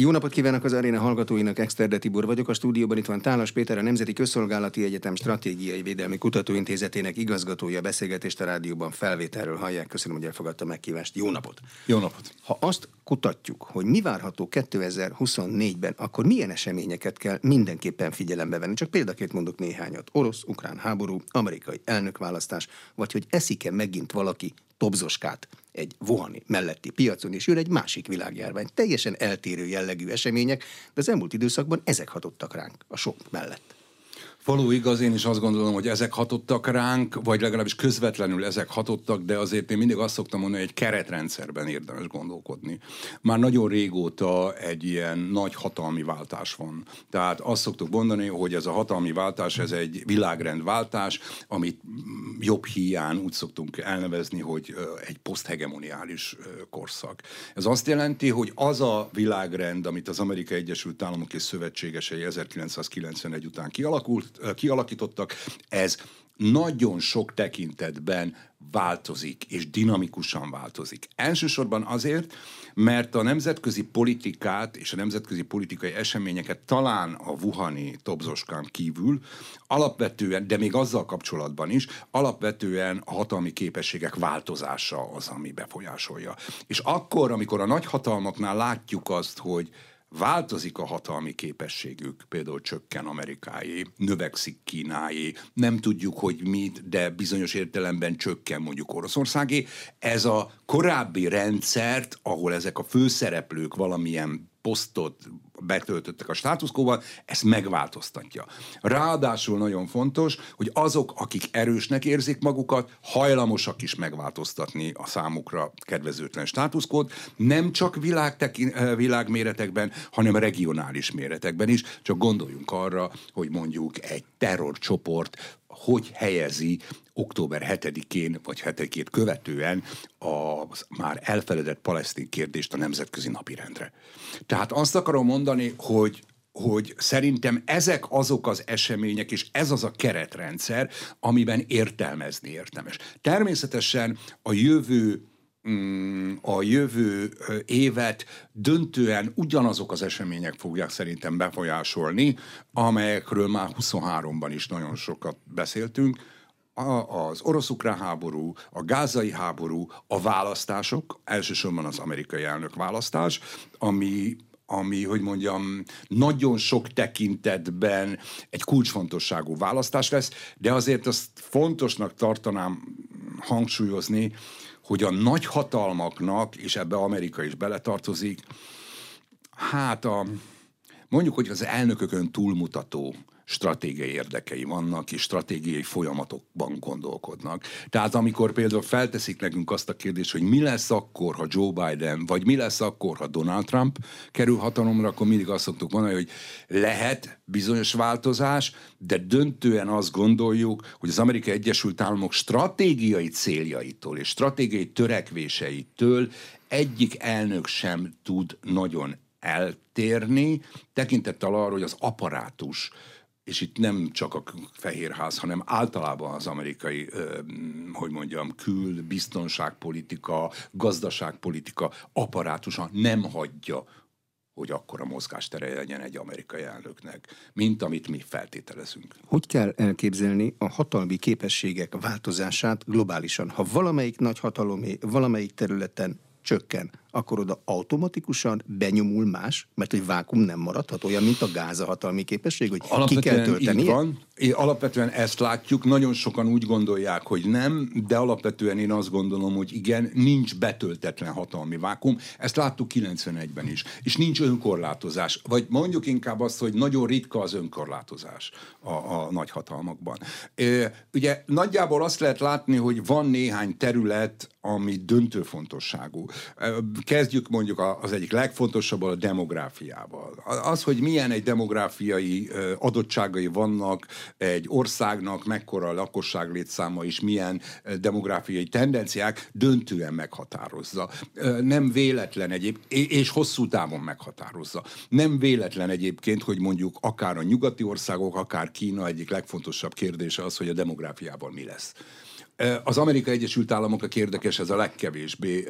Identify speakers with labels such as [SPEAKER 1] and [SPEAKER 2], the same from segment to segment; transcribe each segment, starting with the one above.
[SPEAKER 1] Jó napot kívánok az aréna hallgatóinak, Exterde Tibor vagyok. A stúdióban itt van Tálas Péter, a Nemzeti Közszolgálati Egyetem Stratégiai Védelmi Kutatóintézetének igazgatója. Beszélgetést a rádióban felvételről hallják. Köszönöm, hogy elfogadta meghívást. Jó napot!
[SPEAKER 2] Jó napot!
[SPEAKER 1] Ha azt kutatjuk, hogy mi várható 2024-ben, akkor milyen eseményeket kell mindenképpen figyelembe venni? Csak példaként mondok néhányat. Orosz-ukrán háború, amerikai elnökválasztás, vagy hogy eszik-e megint valaki tobzoskát egy Wuhani melletti piacon, és jön egy másik világjárvány. Teljesen eltérő jellegű események, de az elmúlt időszakban ezek hatottak ránk a sok mellett.
[SPEAKER 2] Való igaz, én is azt gondolom, hogy ezek hatottak ránk, vagy legalábbis közvetlenül ezek hatottak, de azért én mindig azt szoktam mondani, hogy egy keretrendszerben érdemes gondolkodni. Már nagyon régóta egy ilyen nagy hatalmi váltás van. Tehát azt szoktuk mondani, hogy ez a hatalmi váltás, ez egy világrendváltás, amit jobb hiány úgy szoktunk elnevezni, hogy egy poszthegemoniális korszak. Ez azt jelenti, hogy az a világrend, amit az Amerikai Egyesült Államok és szövetségesei 1991 után kialakult, kialakítottak, ez nagyon sok tekintetben változik, és dinamikusan változik. Elsősorban azért, mert a nemzetközi politikát és a nemzetközi politikai eseményeket talán a Wuhani Tobzoskán kívül alapvetően, de még azzal kapcsolatban is, alapvetően a hatalmi képességek változása az, ami befolyásolja. És akkor, amikor a nagyhatalmaknál látjuk azt, hogy változik a hatalmi képességük, például csökken amerikáé, növekszik kínáé, nem tudjuk, hogy mit, de bizonyos értelemben csökken mondjuk Oroszországé. Ez a korábbi rendszert, ahol ezek a főszereplők valamilyen posztot betöltöttek a státuszkóval, ezt megváltoztatja. Ráadásul nagyon fontos, hogy azok, akik erősnek érzik magukat, hajlamosak is megváltoztatni a számukra kedvezőtlen státuszkót, nem csak világtekin, eh, világméretekben, hanem regionális méretekben is. Csak gondoljunk arra, hogy mondjuk egy terrorcsoport hogy helyezi október 7-én vagy 7-ét követően a már elfeledett palesztin kérdést a nemzetközi napirendre. Tehát azt akarom mondani, hogy hogy szerintem ezek azok az események, és ez az a keretrendszer, amiben értelmezni értemes. Természetesen a jövő a jövő évet döntően ugyanazok az események fogják szerintem befolyásolni, amelyekről már 23-ban is nagyon sokat beszéltünk, az orosz-ukrán háború, a gázai háború, a választások, elsősorban az amerikai elnök választás, ami ami, hogy mondjam, nagyon sok tekintetben egy kulcsfontosságú választás lesz, de azért azt fontosnak tartanám hangsúlyozni, hogy a nagy hatalmaknak, és ebbe Amerika is beletartozik, hát a, mondjuk, hogy az elnökökön túlmutató stratégiai érdekei vannak, és stratégiai folyamatokban gondolkodnak. Tehát amikor például felteszik nekünk azt a kérdést, hogy mi lesz akkor, ha Joe Biden, vagy mi lesz akkor, ha Donald Trump kerül hatalomra, akkor mindig azt szoktuk mondani, hogy lehet bizonyos változás, de döntően azt gondoljuk, hogy az Amerikai Egyesült Államok stratégiai céljaitól és stratégiai törekvéseitől egyik elnök sem tud nagyon eltérni, tekintettel arra, hogy az aparátus és itt nem csak a Fehérház, hanem általában az amerikai, hogy mondjam, kül, biztonságpolitika, gazdaságpolitika apparátusa nem hagyja hogy akkor a mozgástere legyen egy amerikai elnöknek, mint amit mi feltételezünk.
[SPEAKER 1] Hogy kell elképzelni a hatalmi képességek változását globálisan? Ha valamelyik nagy hatalomé valamelyik területen csökken, akkor oda automatikusan benyomul más, mert egy vákum nem maradhat olyan, mint a gáza hatalmi képesség, hogy alapvetően ki kell tölteni.
[SPEAKER 2] van. Én alapvetően ezt látjuk, nagyon sokan úgy gondolják, hogy nem, de alapvetően én azt gondolom, hogy igen, nincs betöltetlen hatalmi vákum. Ezt láttuk 91-ben is. És nincs önkorlátozás. Vagy mondjuk inkább azt, hogy nagyon ritka az önkorlátozás a, a nagyhatalmakban. Ugye nagyjából azt lehet látni, hogy van néhány terület, ami döntő fontosságú kezdjük mondjuk az egyik legfontosabb a demográfiával. Az, hogy milyen egy demográfiai adottságai vannak egy országnak, mekkora a lakosság létszáma és milyen demográfiai tendenciák döntően meghatározza. Nem véletlen egyéb, és hosszú távon meghatározza. Nem véletlen egyébként, hogy mondjuk akár a nyugati országok, akár Kína egyik legfontosabb kérdése az, hogy a demográfiával mi lesz Az Amerikai Egyesült Államoknak érdekes, ez a legkevésbé,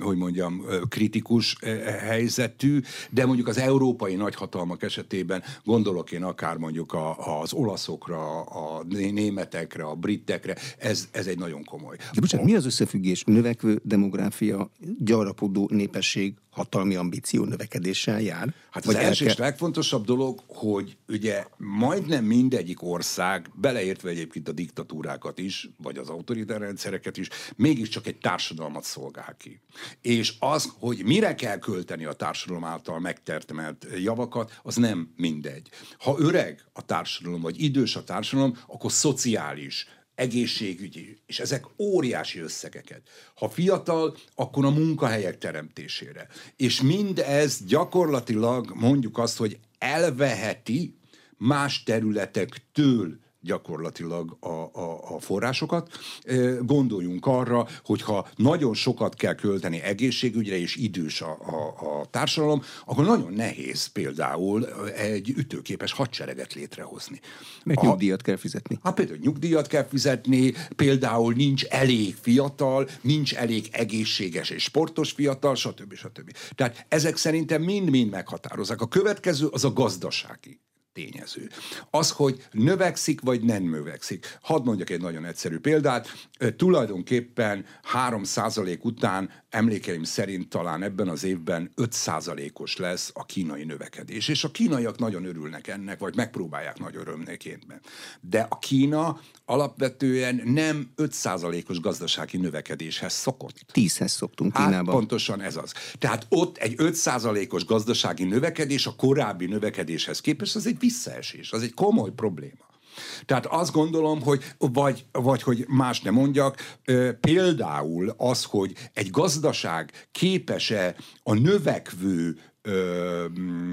[SPEAKER 2] hogy mondjam, kritikus helyzetű, de mondjuk az európai nagyhatalmak esetében gondolok én akár mondjuk az olaszokra, a németekre, a britekre, ez, ez egy nagyon komoly.
[SPEAKER 1] De bocsánat, mi az összefüggés? Növekvő demográfia, gyarapodó népesség, hatalmi ambíció növekedéssel jár?
[SPEAKER 2] Hát az első és legfontosabb dolog, hogy ugye majdnem mindegyik ország, beleértve egyébként a diktatúrákat is, vagy az autoritár rendszereket is, mégiscsak egy társadalmat szolgál ki. És az, hogy mire kell költeni a társadalom által megtertemelt javakat, az nem mindegy. Ha öreg a társadalom, vagy idős a társadalom, akkor szociális, egészségügyi, és ezek óriási összegeket. Ha fiatal, akkor a munkahelyek teremtésére. És mindez gyakorlatilag mondjuk azt, hogy elveheti más területektől gyakorlatilag a, a, a forrásokat. Gondoljunk arra, hogyha nagyon sokat kell költeni egészségügyre, és idős a, a, a társadalom, akkor nagyon nehéz például egy ütőképes hadsereget létrehozni.
[SPEAKER 1] Meg a, nyugdíjat kell fizetni.
[SPEAKER 2] Hát például nyugdíjat kell fizetni, például nincs elég fiatal, nincs elég egészséges és sportos fiatal, stb. stb. Tehát ezek szerintem mind-mind meghatározzák. A következő az a gazdasági tényező. Az, hogy növekszik vagy nem növekszik. Hadd mondjak egy nagyon egyszerű példát. Tulajdonképpen 3% után emlékeim szerint talán ebben az évben 5%-os lesz a kínai növekedés. És a kínaiak nagyon örülnek ennek, vagy megpróbálják nagy örömnékéntben. De a Kína alapvetően nem 5%-os gazdasági növekedéshez szokott.
[SPEAKER 1] 10-hez szoktunk hát Kínában.
[SPEAKER 2] Hát pontosan ez az. Tehát ott egy 5%-os gazdasági növekedés a korábbi növekedéshez képest, az egy visszaesés, az egy komoly probléma. Tehát azt gondolom, hogy vagy, vagy hogy más nem mondjak, például az, hogy egy gazdaság képes-e a növekvő ö,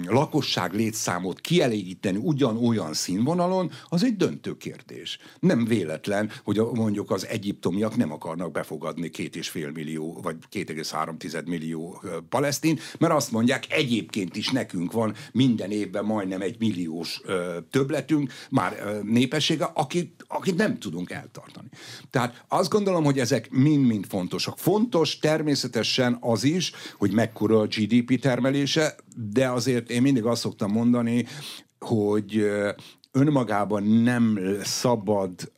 [SPEAKER 2] lakosság létszámot kielégíteni ugyanolyan színvonalon, az egy döntő kérdés. Nem véletlen, hogy a, mondjuk az egyiptomiak nem akarnak befogadni két és fél millió, vagy 2,3 millió palesztin, mert azt mondják, egyébként is nekünk van minden évben majdnem egy milliós ö, többletünk, már ö, népessége, akit, akit nem tudunk eltartani. Tehát azt gondolom, hogy ezek mind-mind fontosak. Fontos természetesen az is, hogy mekkora a GDP termelés, kérdése, de azért én mindig azt szoktam mondani, hogy önmagában nem szabad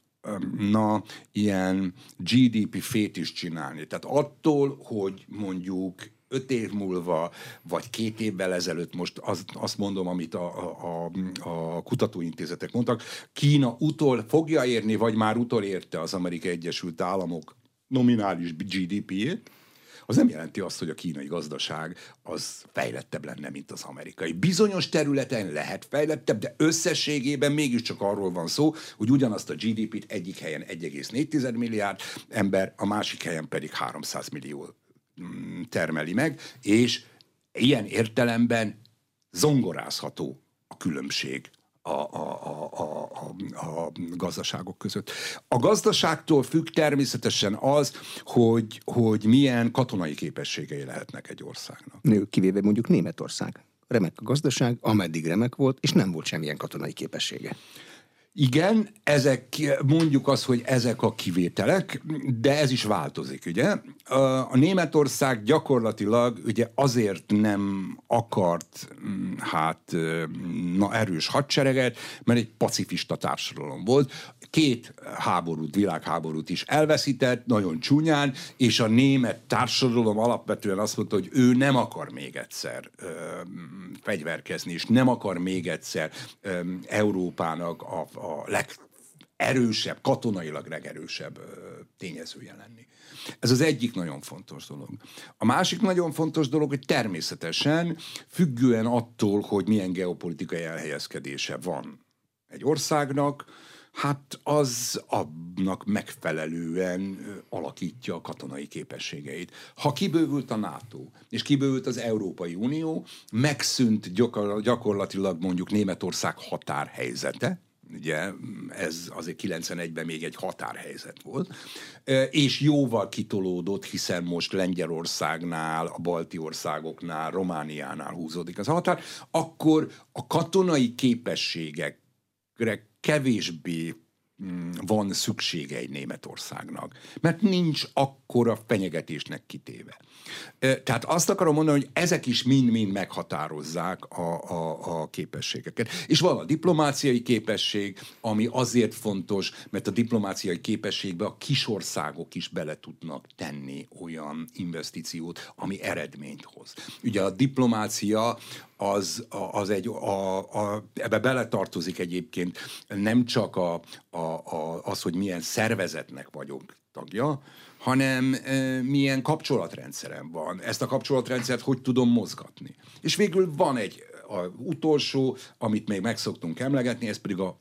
[SPEAKER 2] na, ilyen GDP fét is csinálni. Tehát attól, hogy mondjuk öt év múlva, vagy két évvel ezelőtt, most az, azt mondom, amit a, a, a kutatóintézetek mondtak, Kína utol fogja érni, vagy már utolérte az Amerikai Egyesült Államok nominális GDP-jét, az nem jelenti azt, hogy a kínai gazdaság az fejlettebb lenne, mint az amerikai. Bizonyos területen lehet fejlettebb, de összességében mégiscsak arról van szó, hogy ugyanazt a GDP-t egyik helyen 1,4 milliárd ember, a másik helyen pedig 300 millió mm, termeli meg, és ilyen értelemben zongorázható a különbség a, a, a, a, a gazdaságok között. A gazdaságtól függ természetesen az, hogy, hogy milyen katonai képességei lehetnek egy országnak.
[SPEAKER 1] Kivéve mondjuk Németország. Remek a gazdaság, ameddig remek volt, és nem volt semmilyen katonai képessége.
[SPEAKER 2] Igen, ezek, mondjuk azt, hogy ezek a kivételek, de ez is változik, ugye? A Németország gyakorlatilag ugye azért nem akart mm, hát na, erős hadsereget, mert egy pacifista társadalom volt két háborút, világháborút is elveszített, nagyon csúnyán, és a német társadalom alapvetően azt mondta, hogy ő nem akar még egyszer ö, fegyverkezni, és nem akar még egyszer ö, Európának a, a legerősebb, katonailag legerősebb tényezője lenni. Ez az egyik nagyon fontos dolog. A másik nagyon fontos dolog, hogy természetesen függően attól, hogy milyen geopolitikai elhelyezkedése van egy országnak, hát az annak megfelelően alakítja a katonai képességeit. Ha kibővült a NATO, és kibővült az Európai Unió, megszűnt gyakorlatilag mondjuk Németország határhelyzete, ugye ez azért 91-ben még egy határhelyzet volt, és jóval kitolódott, hiszen most Lengyelországnál, a balti országoknál, Romániánál húzódik az határ, akkor a katonai képességekre kevésbé van szüksége egy Németországnak, mert nincs akkora fenyegetésnek kitéve. Tehát azt akarom mondani, hogy ezek is mind-mind meghatározzák a, a, a képességeket. És van a diplomáciai képesség, ami azért fontos, mert a diplomáciai képességbe a kisországok is bele tudnak tenni olyan investíciót, ami eredményt hoz. Ugye a diplomácia az, az egy, a, a, ebbe beletartozik egyébként nem csak a, a, a, az, hogy milyen szervezetnek vagyok tagja, hanem e, milyen kapcsolatrendszerem van. Ezt a kapcsolatrendszert hogy tudom mozgatni. És végül van egy a utolsó, amit még megszoktunk emlegetni, ez pedig a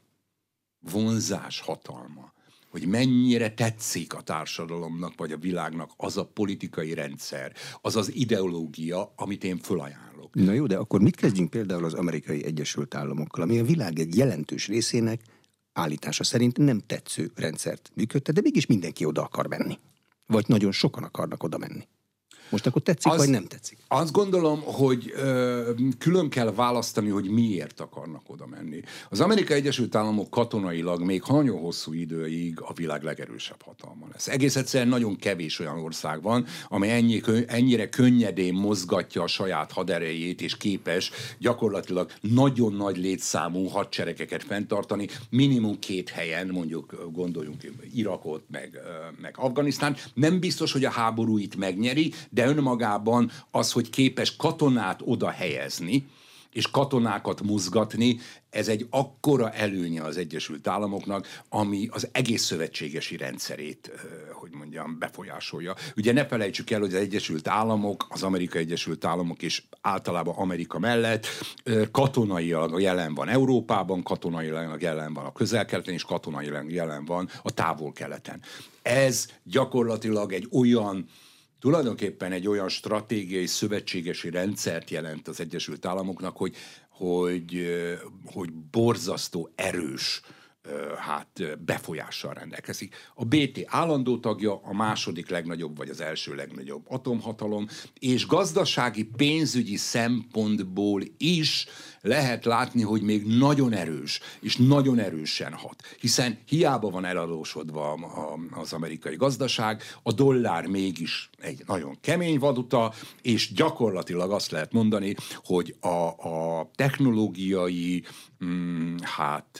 [SPEAKER 2] vonzás hatalma hogy mennyire tetszik a társadalomnak vagy a világnak az a politikai rendszer, az az ideológia, amit én fölajánlok.
[SPEAKER 1] Na jó, de akkor mit kezdjünk például az amerikai Egyesült Államokkal, ami a világ egy jelentős részének állítása szerint nem tetsző rendszert működtet, de mégis mindenki oda akar menni. Vagy nagyon sokan akarnak oda menni. Most akkor tetszik, az, vagy nem tetszik?
[SPEAKER 2] Azt gondolom, hogy ö, külön kell választani, hogy miért akarnak oda menni. Az Amerikai Egyesült Államok katonailag még nagyon hosszú időig a világ legerősebb hatalma lesz. Egész egyszerűen nagyon kevés olyan ország van, amely ennyi, ennyire könnyedén mozgatja a saját haderejét, és képes gyakorlatilag nagyon nagy létszámú hadseregeket fenntartani, minimum két helyen, mondjuk gondoljunk Irakot, meg, meg Afganisztán. Nem biztos, hogy a háború itt megnyeri, de önmagában az, hogy képes katonát oda helyezni, és katonákat mozgatni, ez egy akkora előnye az Egyesült Államoknak, ami az egész szövetségesi rendszerét, hogy mondjam, befolyásolja. Ugye ne felejtsük el, hogy az Egyesült Államok, az Amerikai Egyesült Államok és általában Amerika mellett katonailag jelen van Európában, katonailag jelen van a közel-keleten, és katonailag jelen van a távol-keleten. Ez gyakorlatilag egy olyan tulajdonképpen egy olyan stratégiai szövetségesi rendszert jelent az Egyesült Államoknak, hogy, hogy, hogy borzasztó erős hát befolyással rendelkezik. A BT állandó tagja, a második legnagyobb, vagy az első legnagyobb atomhatalom, és gazdasági, pénzügyi szempontból is lehet látni, hogy még nagyon erős, és nagyon erősen hat. Hiszen hiába van eladósodva az amerikai gazdaság, a dollár mégis egy nagyon kemény valuta, és gyakorlatilag azt lehet mondani, hogy a, a technológiai mm, hát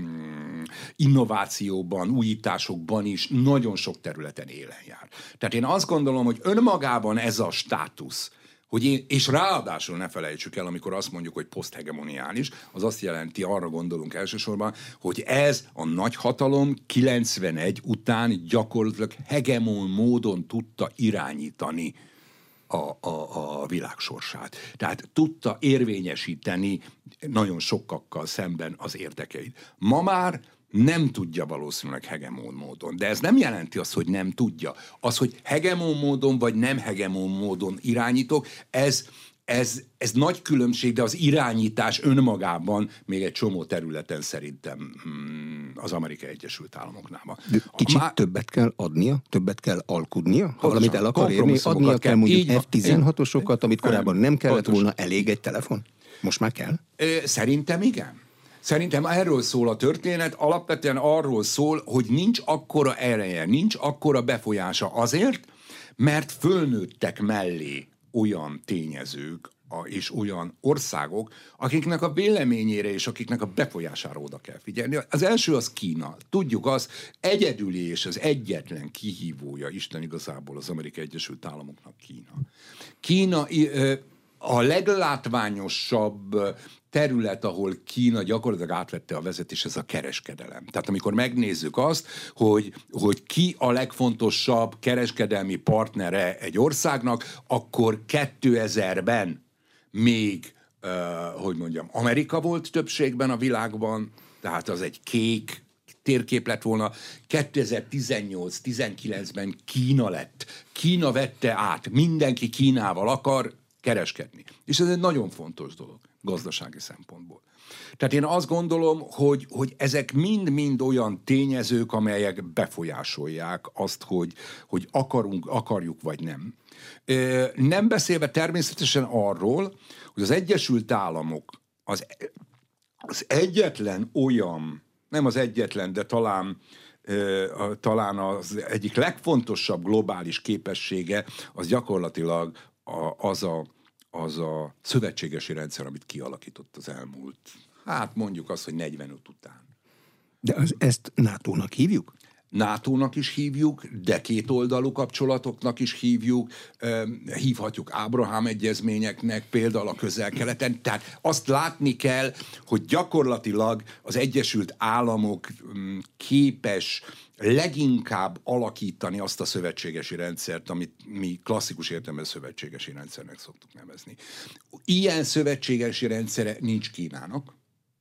[SPEAKER 2] mm, innovációban, újításokban is nagyon sok területen élen jár. Tehát én azt gondolom, hogy önmagában ez a státusz, hogy én, és ráadásul ne felejtsük el, amikor azt mondjuk, hogy poszthegemoniális, az azt jelenti, arra gondolunk elsősorban, hogy ez a nagyhatalom 91 után gyakorlatilag hegemon módon tudta irányítani a, a, a világ sorsát. Tehát tudta érvényesíteni nagyon sokakkal szemben az érdekeit. Ma már nem tudja valószínűleg hegemón módon. De ez nem jelenti azt, hogy nem tudja. Az, hogy hegemón módon vagy nem hegemón módon irányítok, ez, ez, ez nagy különbség, de az irányítás önmagában még egy csomó területen szerintem hmm, az Amerikai Egyesült Államoknál van.
[SPEAKER 1] Kicsit Má... többet kell adnia, többet kell alkudnia, ha valamit el akar érni, adnia kell, kell mondjuk F-16-osokat, amit korábban nem kellett Pontos. volna, elég egy telefon? Most már kell?
[SPEAKER 2] Szerintem igen. Szerintem erről szól a történet, alapvetően arról szól, hogy nincs akkora ereje, nincs akkora befolyása azért, mert fölnőttek mellé olyan tényezők, és olyan országok, akiknek a véleményére és akiknek a befolyására oda kell figyelni. Az első az Kína. Tudjuk az egyedüli és az egyetlen kihívója Isten igazából az Amerikai Egyesült Államoknak Kína. Kína a leglátványosabb terület, ahol Kína gyakorlatilag átvette a vezetés, ez a kereskedelem. Tehát amikor megnézzük azt, hogy, hogy ki a legfontosabb kereskedelmi partnere egy országnak, akkor 2000-ben még, uh, hogy mondjam, Amerika volt többségben a világban, tehát az egy kék térkép lett volna. 2018-19-ben Kína lett. Kína vette át. Mindenki Kínával akar kereskedni. És ez egy nagyon fontos dolog gazdasági szempontból. Tehát én azt gondolom, hogy, hogy ezek mind-mind olyan tényezők, amelyek befolyásolják azt, hogy, hogy akarunk, akarjuk vagy nem. Nem beszélve természetesen arról, hogy az Egyesült Államok az, az egyetlen olyan nem az egyetlen, de talán talán az egyik legfontosabb globális képessége az gyakorlatilag az a, az a szövetségesi rendszer, amit kialakított az elmúlt, hát mondjuk azt, hogy 45 után.
[SPEAKER 1] De az, ezt NATO-nak hívjuk?
[SPEAKER 2] NATO-nak is hívjuk, de kétoldalú kapcsolatoknak is hívjuk, hívhatjuk Ábrahám egyezményeknek, például a közel-keleten. Tehát azt látni kell, hogy gyakorlatilag az Egyesült Államok képes leginkább alakítani azt a szövetségesi rendszert, amit mi klasszikus értelemben szövetségesi rendszernek szoktuk nevezni. Ilyen szövetségesi rendszere nincs Kínának,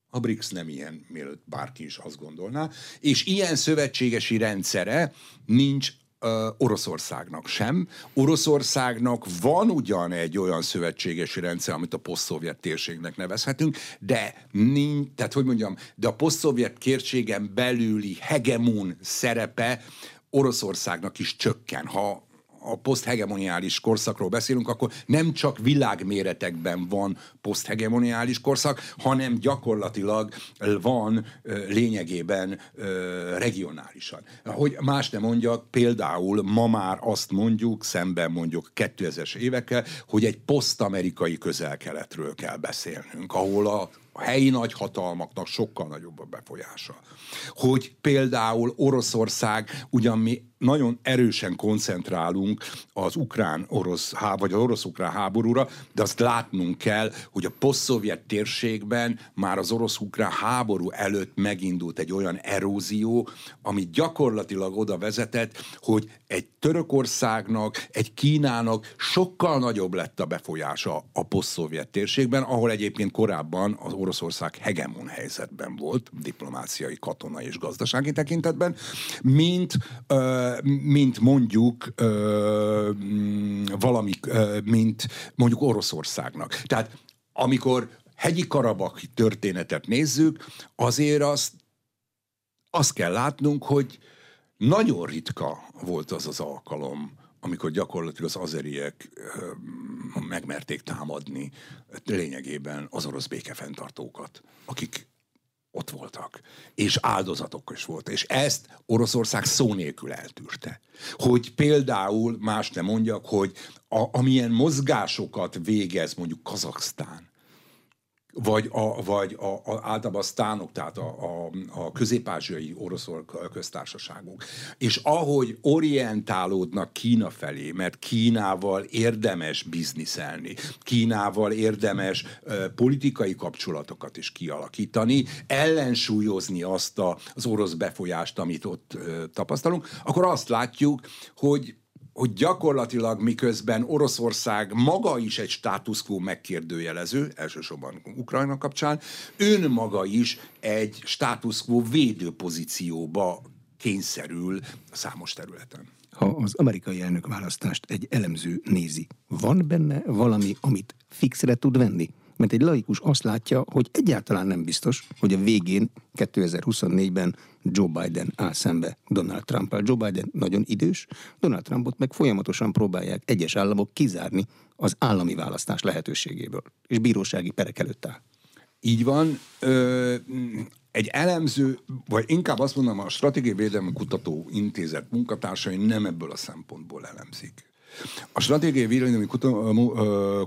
[SPEAKER 2] a BRICS nem ilyen, mielőtt bárki is azt gondolná, és ilyen szövetségesi rendszere nincs uh, Oroszországnak sem. Oroszországnak van ugyan egy olyan szövetségesi rendszer, amit a posztszovjet térségnek nevezhetünk, de nincs, tehát hogy mondjam, de a posztszovjet térségen belüli hegemon szerepe Oroszországnak is csökken. Ha a poszthegemoniális korszakról beszélünk, akkor nem csak világméretekben van poszthegemoniális korszak, hanem gyakorlatilag van lényegében regionálisan. Hogy más nem mondjak, például ma már azt mondjuk, szemben mondjuk 2000-es évekkel, hogy egy posztamerikai közel-keletről kell beszélnünk, ahol a a helyi nagyhatalmaknak sokkal nagyobb a befolyása. Hogy például Oroszország, ugyan mi nagyon erősen koncentrálunk az ukrán-orosz, vagy az orosz-ukrán háborúra, de azt látnunk kell, hogy a poszt térségben már az orosz-ukrán háború előtt megindult egy olyan erózió, ami gyakorlatilag oda vezetett, hogy egy Törökországnak, egy Kínának sokkal nagyobb lett a befolyása a poszt térségben, ahol egyébként korábban az Oroszország hegemon helyzetben volt, diplomáciai, katonai és gazdasági tekintetben, mint ö, mint mondjuk valami, mint mondjuk Oroszországnak. Tehát amikor hegyi Karabak történetet nézzük, azért azt, azt kell látnunk, hogy nagyon ritka volt az az alkalom, amikor gyakorlatilag az azeriek megmerték támadni lényegében az orosz békefenntartókat, akik ott voltak, és áldozatok is voltak. És ezt Oroszország szó nélkül eltűrte. Hogy például, más nem mondjak, hogy a, amilyen mozgásokat végez mondjuk Kazaksztán, vagy, a, vagy a, a, általában a sztánok, tehát a, a, a közép-ázsiai orosz köztársaságok. És ahogy orientálódnak Kína felé, mert Kínával érdemes bizniszelni, Kínával érdemes uh, politikai kapcsolatokat is kialakítani, ellensúlyozni azt a, az orosz befolyást, amit ott uh, tapasztalunk, akkor azt látjuk, hogy hogy gyakorlatilag miközben Oroszország maga is egy status quo megkérdőjelező, elsősorban Ukrajna kapcsán, ön maga is egy status quo védő pozícióba kényszerül számos területen.
[SPEAKER 1] Ha az amerikai elnök választást egy elemző nézi, van benne valami, amit fixre tud venni? Mert egy laikus azt látja, hogy egyáltalán nem biztos, hogy a végén 2024-ben Joe Biden áll szembe Donald trump -el. Joe Biden nagyon idős, Donald Trumpot meg folyamatosan próbálják egyes államok kizárni az állami választás lehetőségéből, és bírósági perek előtt áll.
[SPEAKER 2] Így van. Ö, egy elemző, vagy inkább azt mondom, a Stratégiai Védelmi Kutató Intézet munkatársai nem ebből a szempontból elemzik. A Stratégiai Védelmi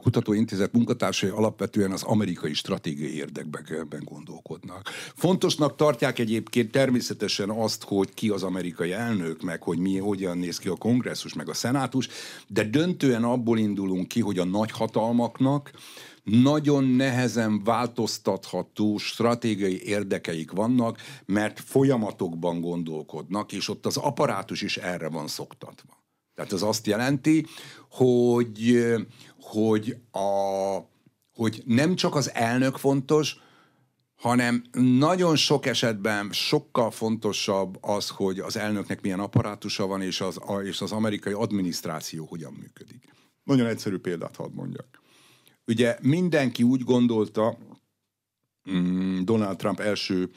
[SPEAKER 2] Kutatóintézet munkatársai alapvetően az amerikai stratégiai érdekben gondolkodnak. Fontosnak tartják egyébként természetesen azt, hogy ki az amerikai elnök, meg hogy mi, hogyan néz ki a kongresszus, meg a szenátus, de döntően abból indulunk ki, hogy a nagyhatalmaknak nagyon nehezen változtatható stratégiai érdekeik vannak, mert folyamatokban gondolkodnak, és ott az apparátus is erre van szoktatva. Tehát ez azt jelenti, hogy, hogy, a, hogy nem csak az elnök fontos, hanem nagyon sok esetben sokkal fontosabb az, hogy az elnöknek milyen apparátusa van, és az, és az amerikai adminisztráció hogyan működik. Nagyon egyszerű példát hadd mondjak. Ugye mindenki úgy gondolta, Donald Trump első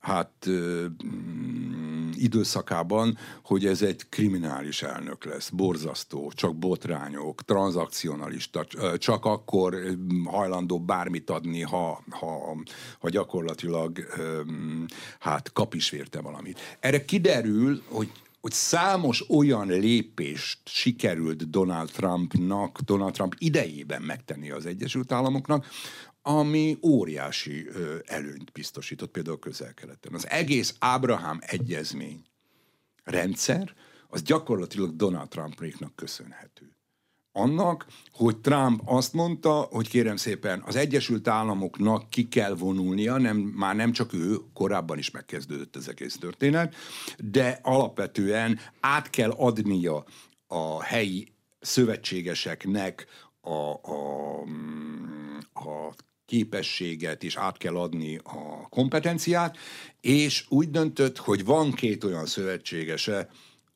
[SPEAKER 2] hát mm, időszakában, hogy ez egy kriminális elnök lesz, borzasztó, csak botrányok, tranzakcionalista, csak akkor hajlandó bármit adni, ha, ha, ha gyakorlatilag hát kap is vérte valamit. Erre kiderül, hogy hogy számos olyan lépést sikerült Donald Trumpnak, Donald Trump idejében megtenni az Egyesült Államoknak, ami óriási előnyt biztosított például közel-keleten. Az egész Ábrahám egyezmény rendszer, az gyakorlatilag Donald Trumpnak köszönhető annak, hogy Trump azt mondta, hogy kérem szépen, az Egyesült Államoknak ki kell vonulnia, nem, már nem csak ő, korábban is megkezdődött ez egész történet, de alapvetően át kell adnia a helyi szövetségeseknek a, a, a képességet, és át kell adni a kompetenciát, és úgy döntött, hogy van két olyan szövetségese,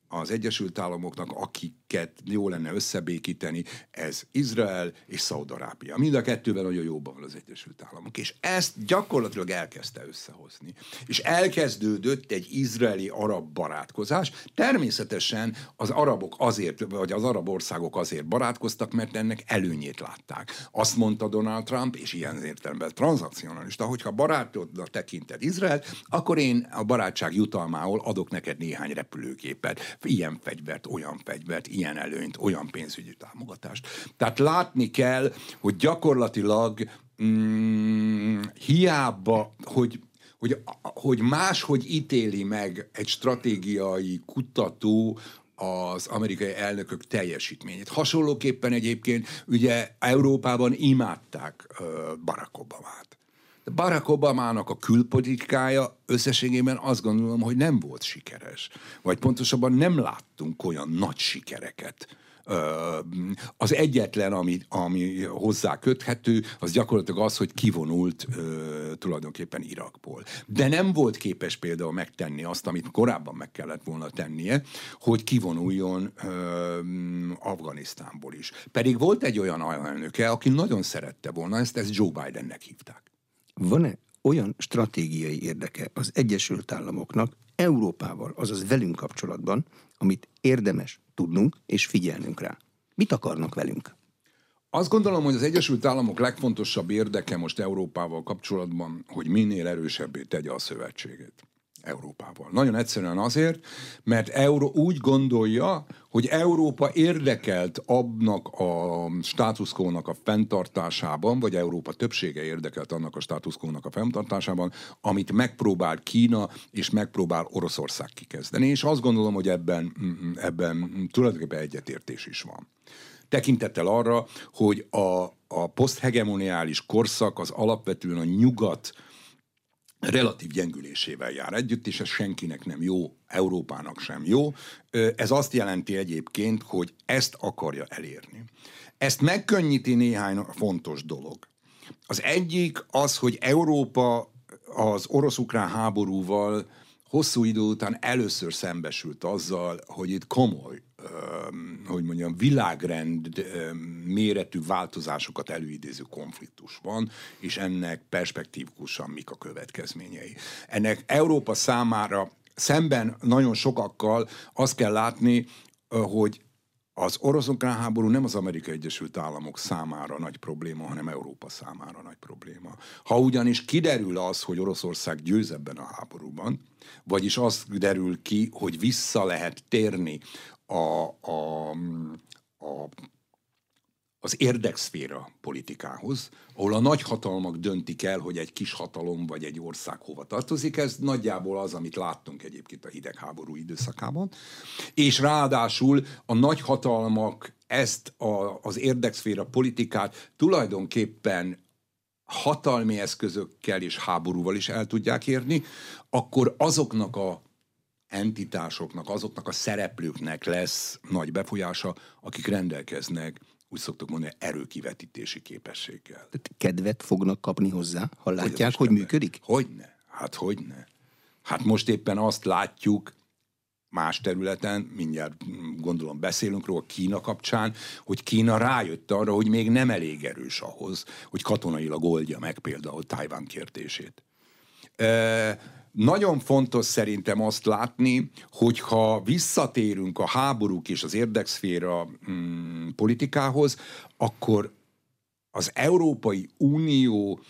[SPEAKER 2] az Egyesült Államoknak, akiket jó lenne összebékíteni, ez Izrael és Szaudarábia. Mind a kettőben nagyon jóban van az Egyesült Államok. És ezt gyakorlatilag elkezdte összehozni. És elkezdődött egy izraeli-arab barátkozás. Természetesen az arabok azért, vagy az arab országok azért barátkoztak, mert ennek előnyét látták. Azt mondta Donald Trump, és ilyen értelemben transzakcionalista, hogyha barátodnak tekinted Izrael, akkor én a barátság jutalmául adok neked néhány repülőgépet ilyen fegyvert, olyan fegyvert, ilyen előnyt, olyan pénzügyi támogatást. Tehát látni kell, hogy gyakorlatilag mm, hiába, hogy hogy, hogy máshogy ítéli meg egy stratégiai kutató az amerikai elnökök teljesítményét. Hasonlóképpen egyébként ugye Európában imádták Barack Obamát. De Barack Obamának a külpolitikája összességében azt gondolom, hogy nem volt sikeres. Vagy pontosabban nem láttunk olyan nagy sikereket. Az egyetlen, ami, ami hozzá köthető, az gyakorlatilag az, hogy kivonult tulajdonképpen Irakból. De nem volt képes például megtenni azt, amit korábban meg kellett volna tennie, hogy kivonuljon Afganisztánból is. Pedig volt egy olyan elnöke, aki nagyon szerette volna ezt, ezt Joe Bidennek hívták.
[SPEAKER 1] Van-e olyan stratégiai érdeke az Egyesült Államoknak Európával, azaz velünk kapcsolatban, amit érdemes tudnunk és figyelnünk rá? Mit akarnak velünk?
[SPEAKER 2] Azt gondolom, hogy az Egyesült Államok legfontosabb érdeke most Európával kapcsolatban, hogy minél erősebbé tegye a szövetséget. Európával. Nagyon egyszerűen azért, mert Euró úgy gondolja, hogy Európa érdekelt abnak a státuszkónak a fenntartásában, vagy Európa többsége érdekelt annak a státuszkónak a fenntartásában, amit megpróbál Kína és megpróbál Oroszország kikezdeni, és azt gondolom, hogy ebben, ebben tulajdonképpen egyetértés is van. Tekintettel arra, hogy a, a poszthegemoniális korszak az alapvetően a nyugat relatív gyengülésével jár együtt, és ez senkinek nem jó, Európának sem jó. Ez azt jelenti egyébként, hogy ezt akarja elérni. Ezt megkönnyíti néhány fontos dolog. Az egyik az, hogy Európa az orosz-ukrán háborúval hosszú idő után először szembesült azzal, hogy itt komoly hogy mondjam, világrend méretű változásokat előidéző konfliktus van, és ennek perspektívikusan mik a következményei. Ennek Európa számára szemben nagyon sokakkal azt kell látni, hogy az orosz háború nem az Amerikai Egyesült Államok számára nagy probléma, hanem Európa számára nagy probléma. Ha ugyanis kiderül az, hogy Oroszország győz ebben a háborúban, vagyis az derül ki, hogy vissza lehet térni a, a, a az érdekszféra politikához, ahol a nagyhatalmak döntik el, hogy egy kis hatalom vagy egy ország hova tartozik. Ez nagyjából az, amit láttunk egyébként a hidegháború időszakában. És ráadásul a nagyhatalmak ezt a, az érdekszféra politikát tulajdonképpen hatalmi eszközökkel és háborúval is el tudják érni, akkor azoknak a entitásoknak, azoknak a szereplőknek lesz nagy befolyása, akik rendelkeznek, úgy szoktuk mondani, erőkivetítési képességgel.
[SPEAKER 1] Tehát kedvet fognak kapni hozzá, ha látják, hogy, hogy működik?
[SPEAKER 2] Hogyne, hát hogyne. Hát most éppen azt látjuk, más területen, mindjárt gondolom beszélünk róla Kína kapcsán, hogy Kína rájött arra, hogy még nem elég erős ahhoz, hogy katonailag oldja meg például Tájván kérdését. Nagyon fontos szerintem azt látni, hogyha visszatérünk a háborúk és az érdekszféra mm, politikához, akkor az Európai Unió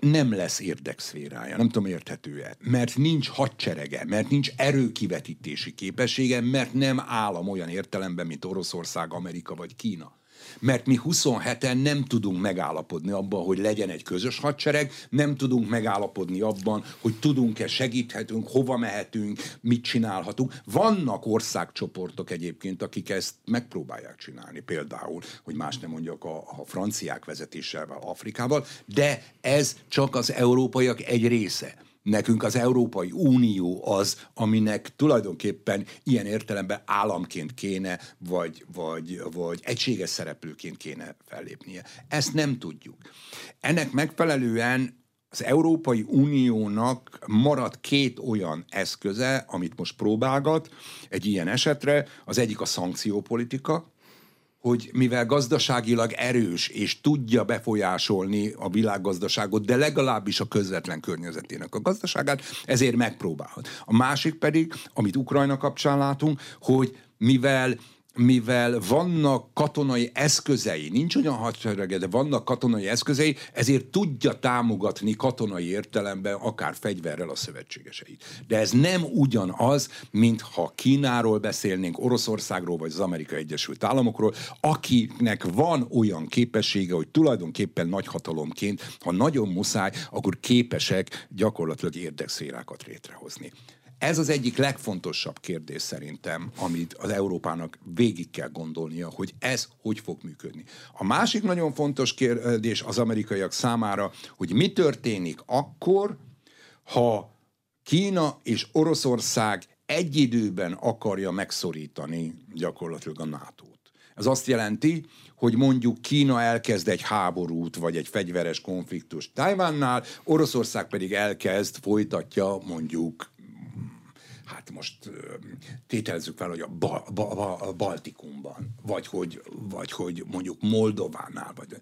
[SPEAKER 2] nem lesz érdekszférája, nem tudom érthető-e, mert nincs hadserege, mert nincs erőkivetítési képessége, mert nem állam olyan értelemben, mint Oroszország, Amerika vagy Kína mert mi 27-en nem tudunk megállapodni abban, hogy legyen egy közös hadsereg, nem tudunk megállapodni abban, hogy tudunk-e, segíthetünk, hova mehetünk, mit csinálhatunk. Vannak országcsoportok egyébként, akik ezt megpróbálják csinálni, például, hogy más nem mondjak a, a franciák vezetésével Afrikával, de ez csak az európaiak egy része. Nekünk az Európai Unió az, aminek tulajdonképpen ilyen értelemben államként kéne, vagy, vagy, vagy egységes szereplőként kéne fellépnie. Ezt nem tudjuk. Ennek megfelelően az Európai Uniónak marad két olyan eszköze, amit most próbálgat egy ilyen esetre. Az egyik a szankciópolitika, hogy mivel gazdaságilag erős és tudja befolyásolni a világgazdaságot, de legalábbis a közvetlen környezetének a gazdaságát, ezért megpróbálhat. A másik pedig, amit Ukrajna kapcsán látunk, hogy mivel mivel vannak katonai eszközei, nincs olyan hadserege, de vannak katonai eszközei, ezért tudja támogatni katonai értelemben, akár fegyverrel a szövetségeseit. De ez nem ugyanaz, mint ha Kínáról beszélnénk, Oroszországról, vagy az Amerikai Egyesült Államokról, akinek van olyan képessége, hogy tulajdonképpen nagyhatalomként, ha nagyon muszáj, akkor képesek gyakorlatilag érdekszférákat létrehozni. Ez az egyik legfontosabb kérdés szerintem, amit az Európának végig kell gondolnia, hogy ez hogy fog működni. A másik nagyon fontos kérdés az amerikaiak számára, hogy mi történik akkor, ha Kína és Oroszország egy időben akarja megszorítani gyakorlatilag a NATO-t. Ez azt jelenti, hogy mondjuk Kína elkezd egy háborút, vagy egy fegyveres konfliktust Tajvánnál, Oroszország pedig elkezd, folytatja mondjuk hát most tételezzük fel, hogy a, ba, ba, a Baltikumban, vagy hogy, vagy hogy mondjuk Moldovánál, vagy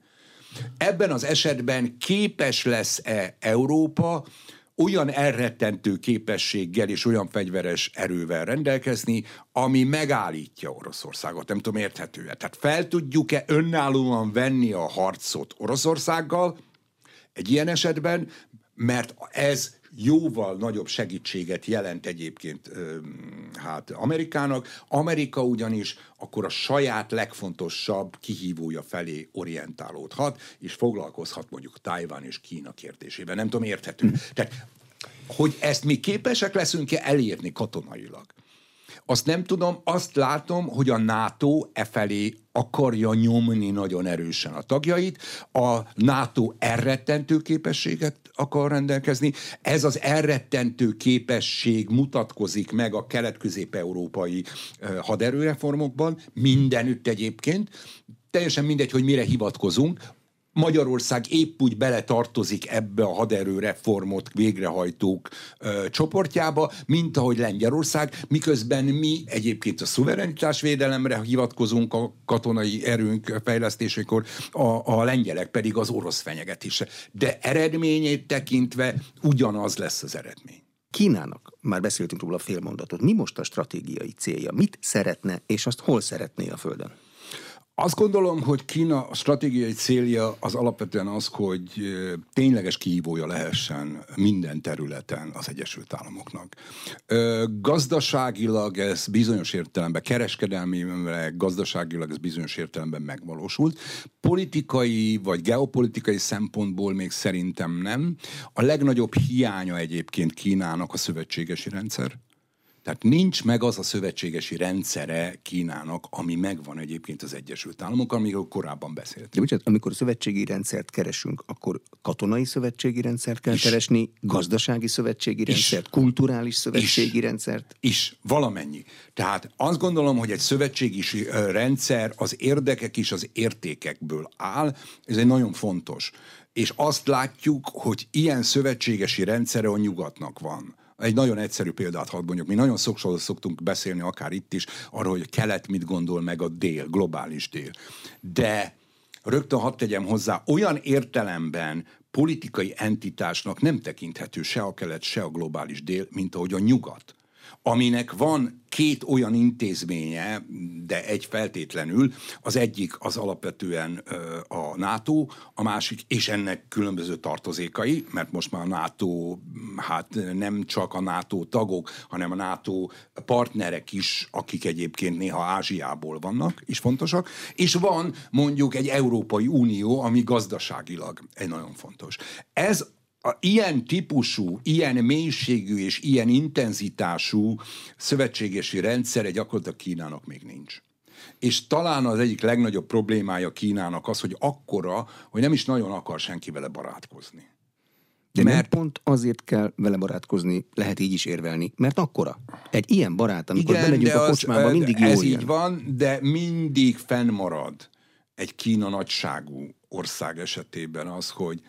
[SPEAKER 2] ebben az esetben képes lesz-e Európa olyan elrettentő képességgel és olyan fegyveres erővel rendelkezni, ami megállítja Oroszországot. Nem tudom, érthető-e. Tehát fel tudjuk-e önállóan venni a harcot Oroszországgal egy ilyen esetben, mert ez jóval nagyobb segítséget jelent egyébként hát Amerikának. Amerika ugyanis akkor a saját legfontosabb kihívója felé orientálódhat, és foglalkozhat mondjuk Tájván és Kína kérdésében. Nem tudom, érthető. Mm. Tehát, hogy ezt mi képesek leszünk-e elérni katonailag? Azt nem tudom, azt látom, hogy a NATO e felé akarja nyomni nagyon erősen a tagjait, a NATO elrettentő képességet akar rendelkezni. Ez az elrettentő képesség mutatkozik meg a kelet-közép-európai haderőreformokban, mindenütt egyébként, teljesen mindegy, hogy mire hivatkozunk, Magyarország épp úgy beletartozik ebbe a haderőreformot végrehajtók ö, csoportjába, mint ahogy Lengyelország, miközben mi egyébként a szuverenitásvédelemre hivatkozunk a katonai erőnk fejlesztésekor, a, a lengyelek pedig az orosz fenyegetésre. De eredményét tekintve ugyanaz lesz az eredmény.
[SPEAKER 1] Kínának, már beszéltünk róla fél mondatot, mi most a stratégiai célja? Mit szeretne, és azt hol szeretné a Földön?
[SPEAKER 2] Azt gondolom, hogy Kína stratégiai célja az alapvetően az, hogy tényleges kihívója lehessen minden területen az Egyesült Államoknak. Gazdaságilag ez bizonyos értelemben, kereskedelmi, gazdaságilag ez bizonyos értelemben megvalósult. Politikai vagy geopolitikai szempontból még szerintem nem. A legnagyobb hiánya egyébként Kínának a szövetségesi rendszer tehát nincs meg az a szövetségesi rendszere Kínának, ami megvan egyébként az Egyesült Államok, amiről korábban beszéltünk.
[SPEAKER 1] De bocsánat, amikor szövetségi rendszert keresünk, akkor katonai szövetségi rendszert kell is. keresni, gazdasági szövetségi is. rendszert, kulturális szövetségi is. rendszert?
[SPEAKER 2] Is, valamennyi. Tehát azt gondolom, hogy egy szövetségi rendszer az érdekek és az értékekből áll, ez egy nagyon fontos. És azt látjuk, hogy ilyen szövetségesi rendszere a nyugatnak van egy nagyon egyszerű példát hadd mondjuk. Mi nagyon sokszor szoktunk beszélni, akár itt is, arról, hogy a kelet mit gondol meg a dél, globális dél. De rögtön hadd tegyem hozzá, olyan értelemben politikai entitásnak nem tekinthető se a kelet, se a globális dél, mint ahogy a nyugat aminek van két olyan intézménye, de egy feltétlenül, az egyik az alapvetően a NATO, a másik, és ennek különböző tartozékai, mert most már a NATO, hát nem csak a NATO tagok, hanem a NATO partnerek is, akik egyébként néha Ázsiából vannak, is fontosak, és van mondjuk egy Európai Unió, ami gazdaságilag egy nagyon fontos. Ez a ilyen típusú, ilyen mélységű és ilyen intenzitású szövetségesi rendszere gyakorlatilag Kínának még nincs. És talán az egyik legnagyobb problémája Kínának az, hogy akkora, hogy nem is nagyon akar senki vele barátkozni.
[SPEAKER 1] De mert pont azért kell vele barátkozni, lehet így is érvelni, mert akkora. Egy ilyen barát, amikor Igen, bemegyünk a kocsmába, mindig jó
[SPEAKER 2] Ez jön. így van, de mindig fennmarad egy Kína nagyságú ország esetében az, hogy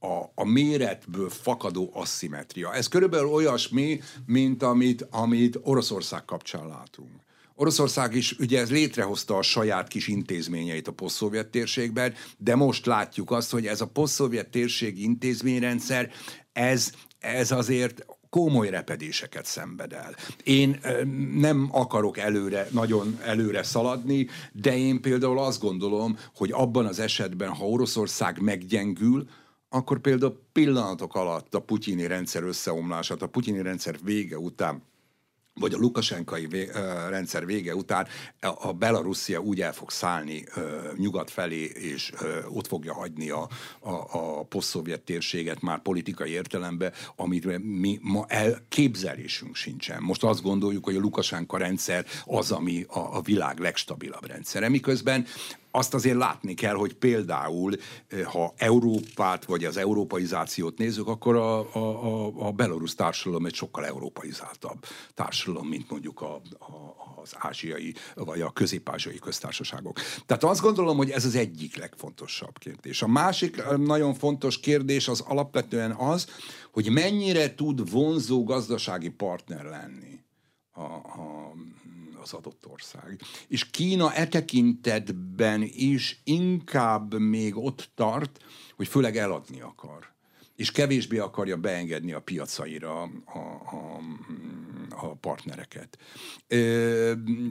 [SPEAKER 2] a, a méretből fakadó asszimetria. Ez körülbelül olyasmi, mint amit, amit Oroszország kapcsán látunk. Oroszország is ugye ez létrehozta a saját kis intézményeit a posztszovjet térségben, de most látjuk azt, hogy ez a posztszovjet térség intézményrendszer, ez, ez azért komoly repedéseket szenved el. Én nem akarok előre, nagyon előre szaladni, de én például azt gondolom, hogy abban az esetben, ha Oroszország meggyengül, akkor például pillanatok alatt a putyini rendszer összeomlását, a putyini rendszer vége után vagy a lukasenkai vé, rendszer vége után a Belarusia úgy el fog szállni nyugat felé, és ott fogja hagyni a, a, a posztszovjet térséget már politikai értelemben, amit mi ma elképzelésünk sincsen. Most azt gondoljuk, hogy a Lukasenka rendszer az, ami a, a világ legstabilabb rendszere, miközben azt azért látni kell, hogy például, eh, ha Európát vagy az európaizációt nézzük, akkor a, a, a, belorusz társadalom egy sokkal európaizáltabb társadalom, mint mondjuk a, a, az ázsiai vagy a közép-ázsiai köztársaságok. Tehát azt gondolom, hogy ez az egyik legfontosabb kérdés. A másik eh, nagyon fontos kérdés az alapvetően az, hogy mennyire tud vonzó gazdasági partner lenni a, a az adott ország. És Kína e tekintetben is inkább még ott tart, hogy főleg eladni akar és kevésbé akarja beengedni a piacaira a, a, a partnereket.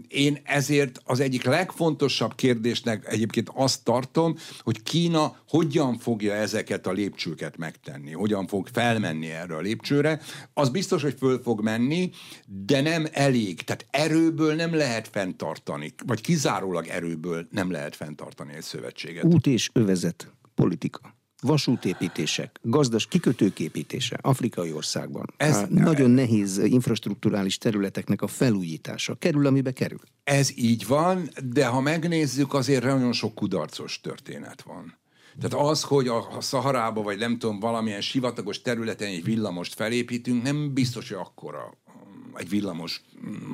[SPEAKER 2] Én ezért az egyik legfontosabb kérdésnek egyébként azt tartom, hogy Kína hogyan fogja ezeket a lépcsőket megtenni, hogyan fog felmenni erre a lépcsőre. Az biztos, hogy föl fog menni, de nem elég. Tehát erőből nem lehet fenntartani, vagy kizárólag erőből nem lehet fenntartani egy szövetséget.
[SPEAKER 1] Út és övezet politika vasútépítések, gazdas kikötők építése afrikai országban. Ez nagyon nehéz infrastruktúrális területeknek a felújítása. Kerül, amibe kerül.
[SPEAKER 2] Ez így van, de ha megnézzük, azért nagyon sok kudarcos történet van. Tehát az, hogy a, Szaharába, vagy nem tudom, valamilyen sivatagos területen egy villamost felépítünk, nem biztos, hogy akkora egy villamos,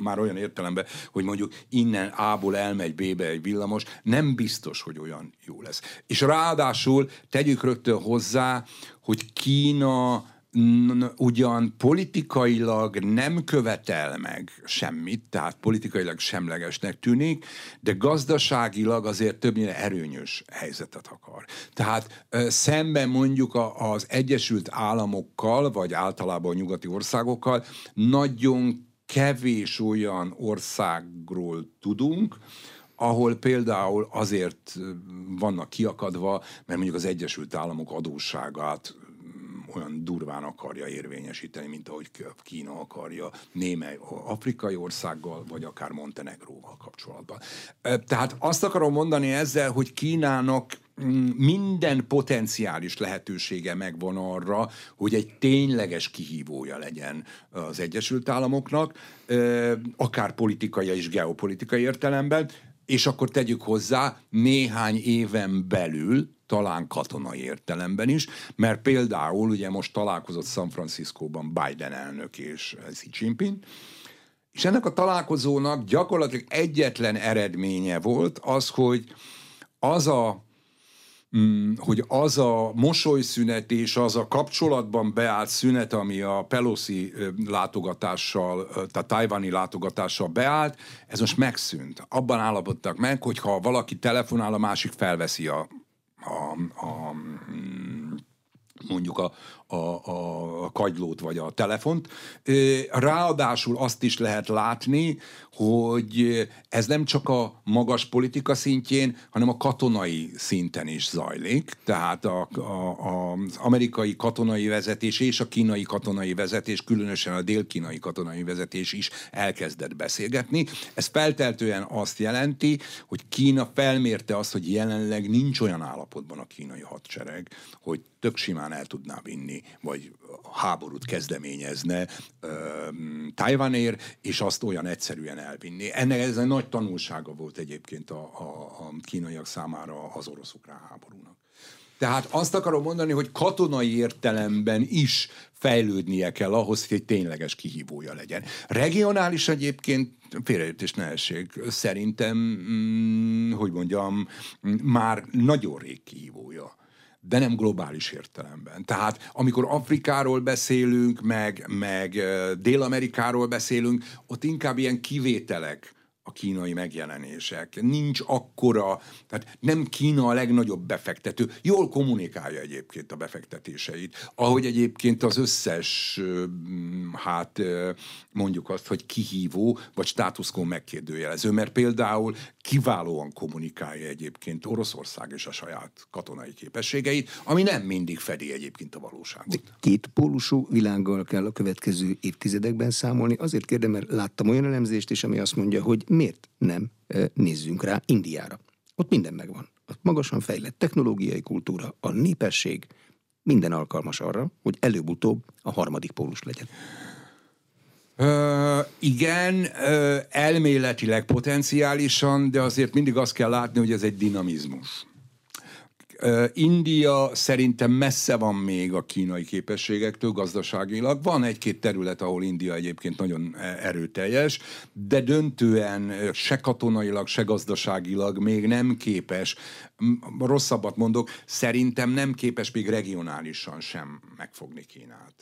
[SPEAKER 2] már olyan értelemben, hogy mondjuk innen A-ból elmegy B-be egy villamos, nem biztos, hogy olyan jó lesz. És ráadásul tegyük rögtön hozzá, hogy Kína ugyan politikailag nem követel meg semmit, tehát politikailag semlegesnek tűnik, de gazdaságilag azért többnyire erőnyös helyzetet akar. Tehát szemben mondjuk az Egyesült Államokkal, vagy általában a nyugati országokkal nagyon kevés olyan országról tudunk, ahol például azért vannak kiakadva, mert mondjuk az Egyesült Államok adósságát olyan durván akarja érvényesíteni, mint ahogy Kína akarja némely afrikai országgal, vagy akár Montenegróval kapcsolatban. Tehát azt akarom mondani ezzel, hogy Kínának mm, minden potenciális lehetősége megvan arra, hogy egy tényleges kihívója legyen az Egyesült Államoknak, akár politikai és geopolitikai értelemben, és akkor tegyük hozzá, néhány éven belül talán katonai értelemben is, mert például ugye most találkozott San Franciscóban Biden elnök és Xi Jinping, és ennek a találkozónak gyakorlatilag egyetlen eredménye volt az, hogy az a mm, hogy az a mosolyszünet és az a kapcsolatban beállt szünet, ami a Pelosi látogatással, tehát tajvani látogatással beállt, ez most megszűnt. Abban állapodtak meg, hogy ha valaki telefonál, a másik felveszi a a, a mondjuk a, a, a kagylót vagy a telefont. Ráadásul azt is lehet látni, hogy ez nem csak a magas politika szintjén, hanem a katonai szinten is zajlik. Tehát a, a, az amerikai katonai vezetés és a kínai katonai vezetés, különösen a dél-kínai katonai vezetés is elkezdett beszélgetni. Ez felteltően azt jelenti, hogy Kína felmérte azt, hogy jelenleg nincs olyan állapotban a kínai hadsereg, hogy tök simán el tudná vinni, vagy háborút kezdeményezne Tajvanért, és azt olyan egyszerűen elvinni. Ennek ez egy nagy tanulsága volt egyébként a, a, a kínaiak számára az orosz-ukrán háborúnak. Tehát azt akarom mondani, hogy katonai értelemben is fejlődnie kell ahhoz, hogy egy tényleges kihívója legyen. Regionális egyébként félreértés ne essék, szerintem, mm, hogy mondjam, már nagyon rég kihívója de nem globális értelemben. Tehát amikor Afrikáról beszélünk, meg, meg Dél-Amerikáról beszélünk, ott inkább ilyen kivételek a kínai megjelenések. Nincs akkora, tehát nem Kína a legnagyobb befektető. Jól kommunikálja egyébként a befektetéseit. Ahogy egyébként az összes, hát mondjuk azt, hogy kihívó, vagy státuszkó megkérdőjelező, mert például kiválóan kommunikálja egyébként Oroszország és a saját katonai képességeit, ami nem mindig fedi egyébként a valóságot. De
[SPEAKER 1] két pólusú világgal kell a következő évtizedekben számolni. Azért kérdem, mert láttam olyan elemzést is, ami azt mondja, hogy miért nem nézzünk rá Indiára. Ott minden megvan. Ott magasan fejlett technológiai kultúra, a népesség, minden alkalmas arra, hogy előbb-utóbb a harmadik pólus legyen.
[SPEAKER 2] Ö, igen, ö, elméletileg potenciálisan, de azért mindig azt kell látni, hogy ez egy dinamizmus. India szerintem messze van még a kínai képességektől gazdaságilag. Van egy-két terület, ahol India egyébként nagyon e, erőteljes, de döntően se katonailag, se gazdaságilag még nem képes, rosszabbat mondok, szerintem nem képes még regionálisan sem megfogni Kínát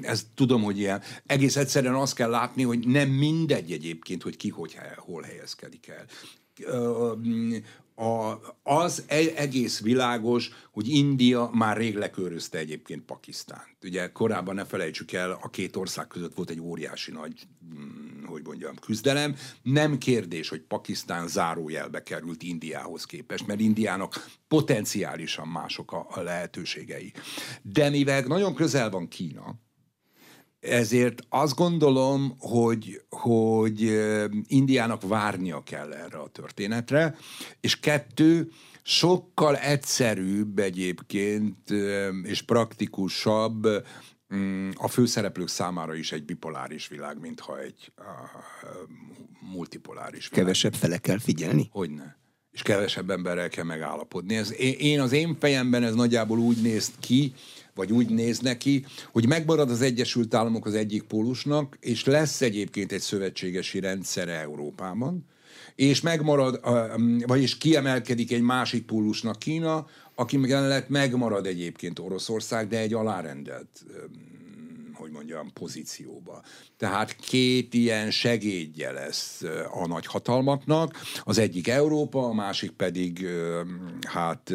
[SPEAKER 2] ez tudom, hogy ilyen. Egész egyszerűen azt kell látni, hogy nem mindegy egyébként, hogy ki hogy hol helyezkedik el a, az egész világos, hogy India már rég lekörözte egyébként Pakisztánt. Ugye korábban ne felejtsük el, a két ország között volt egy óriási nagy, mm, hogy mondjam, küzdelem. Nem kérdés, hogy Pakisztán zárójelbe került Indiához képest, mert Indiának potenciálisan mások a, a lehetőségei. De mivel nagyon közel van Kína, ezért azt gondolom, hogy, hogy Indiának várnia kell erre a történetre, és kettő, sokkal egyszerűbb egyébként, és praktikusabb mm, a főszereplők számára is egy bipoláris világ, mintha egy multipoláris
[SPEAKER 1] világ. Kevesebb fele kell figyelni?
[SPEAKER 2] Hogyne és kevesebb emberrel kell megállapodni. Ez, én az én fejemben ez nagyjából úgy néz ki, vagy úgy néz neki, hogy megmarad az Egyesült Államok az egyik pólusnak, és lesz egyébként egy szövetségesi rendszere Európában, és megmarad, vagyis kiemelkedik egy másik pólusnak Kína, aki mellett megmarad egyébként Oroszország, de egy alárendelt hogy mondjam, pozícióba. Tehát két ilyen segédje lesz a nagyhatalmaknak, az egyik Európa, a másik pedig hát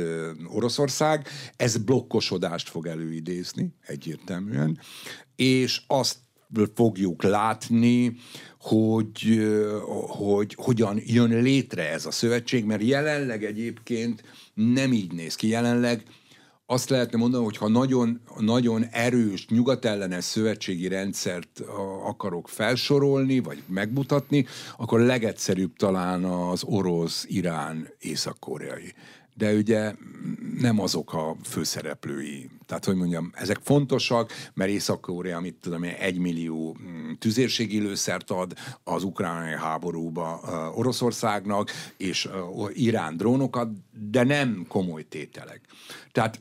[SPEAKER 2] Oroszország. Ez blokkosodást fog előidézni egyértelműen, és azt fogjuk látni, hogy, hogy hogyan jön létre ez a szövetség, mert jelenleg egyébként nem így néz ki. Jelenleg azt lehetne mondani, hogy ha nagyon, nagyon erős nyugatellenes szövetségi rendszert akarok felsorolni, vagy megmutatni, akkor legegyszerűbb talán az orosz, irán, észak-koreai. De ugye nem azok a főszereplői. Tehát, hogy mondjam, ezek fontosak, mert Észak-Korea, mit tudom egy millió mm, tüzérségi lőszert ad az ukránai háborúba Oroszországnak, és Irán drónokat, de nem komoly tételek. Tehát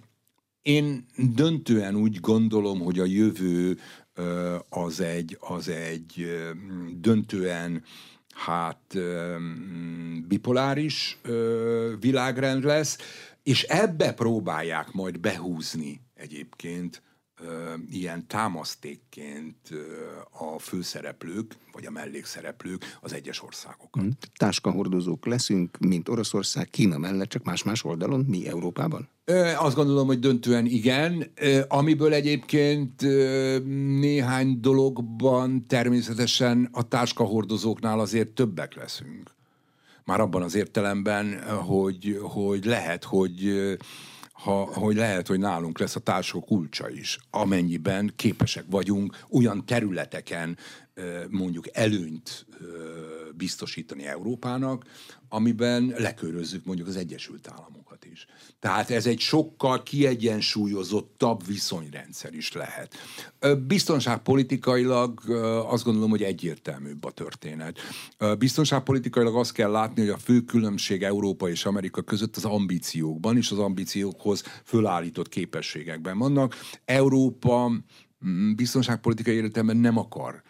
[SPEAKER 2] én döntően úgy gondolom, hogy a jövő az egy, az egy döntően hát bipoláris világrend lesz, és ebbe próbálják majd behúzni egyébként ilyen támasztékként a főszereplők, vagy a mellékszereplők az egyes országokat. Hmm.
[SPEAKER 1] Táskahordozók leszünk, mint Oroszország, Kína mellett, csak más-más oldalon, mi Európában?
[SPEAKER 2] Azt gondolom, hogy döntően igen, amiből egyébként néhány dologban természetesen a táskahordozóknál azért többek leszünk. Már abban az értelemben, hogy, hogy lehet, hogy ha, hogy lehet, hogy nálunk lesz a társadalom kulcsa is, amennyiben képesek vagyunk olyan területeken mondjuk előnyt biztosítani Európának, amiben lekörözzük mondjuk az Egyesült Államokat is. Tehát ez egy sokkal kiegyensúlyozottabb viszonyrendszer is lehet. Biztonságpolitikailag azt gondolom, hogy egyértelműbb a történet. Biztonságpolitikailag azt kell látni, hogy a fő különbség Európa és Amerika között az ambíciókban és az ambíciókhoz fölállított képességekben vannak. Európa mm, biztonságpolitikai értelemben nem akar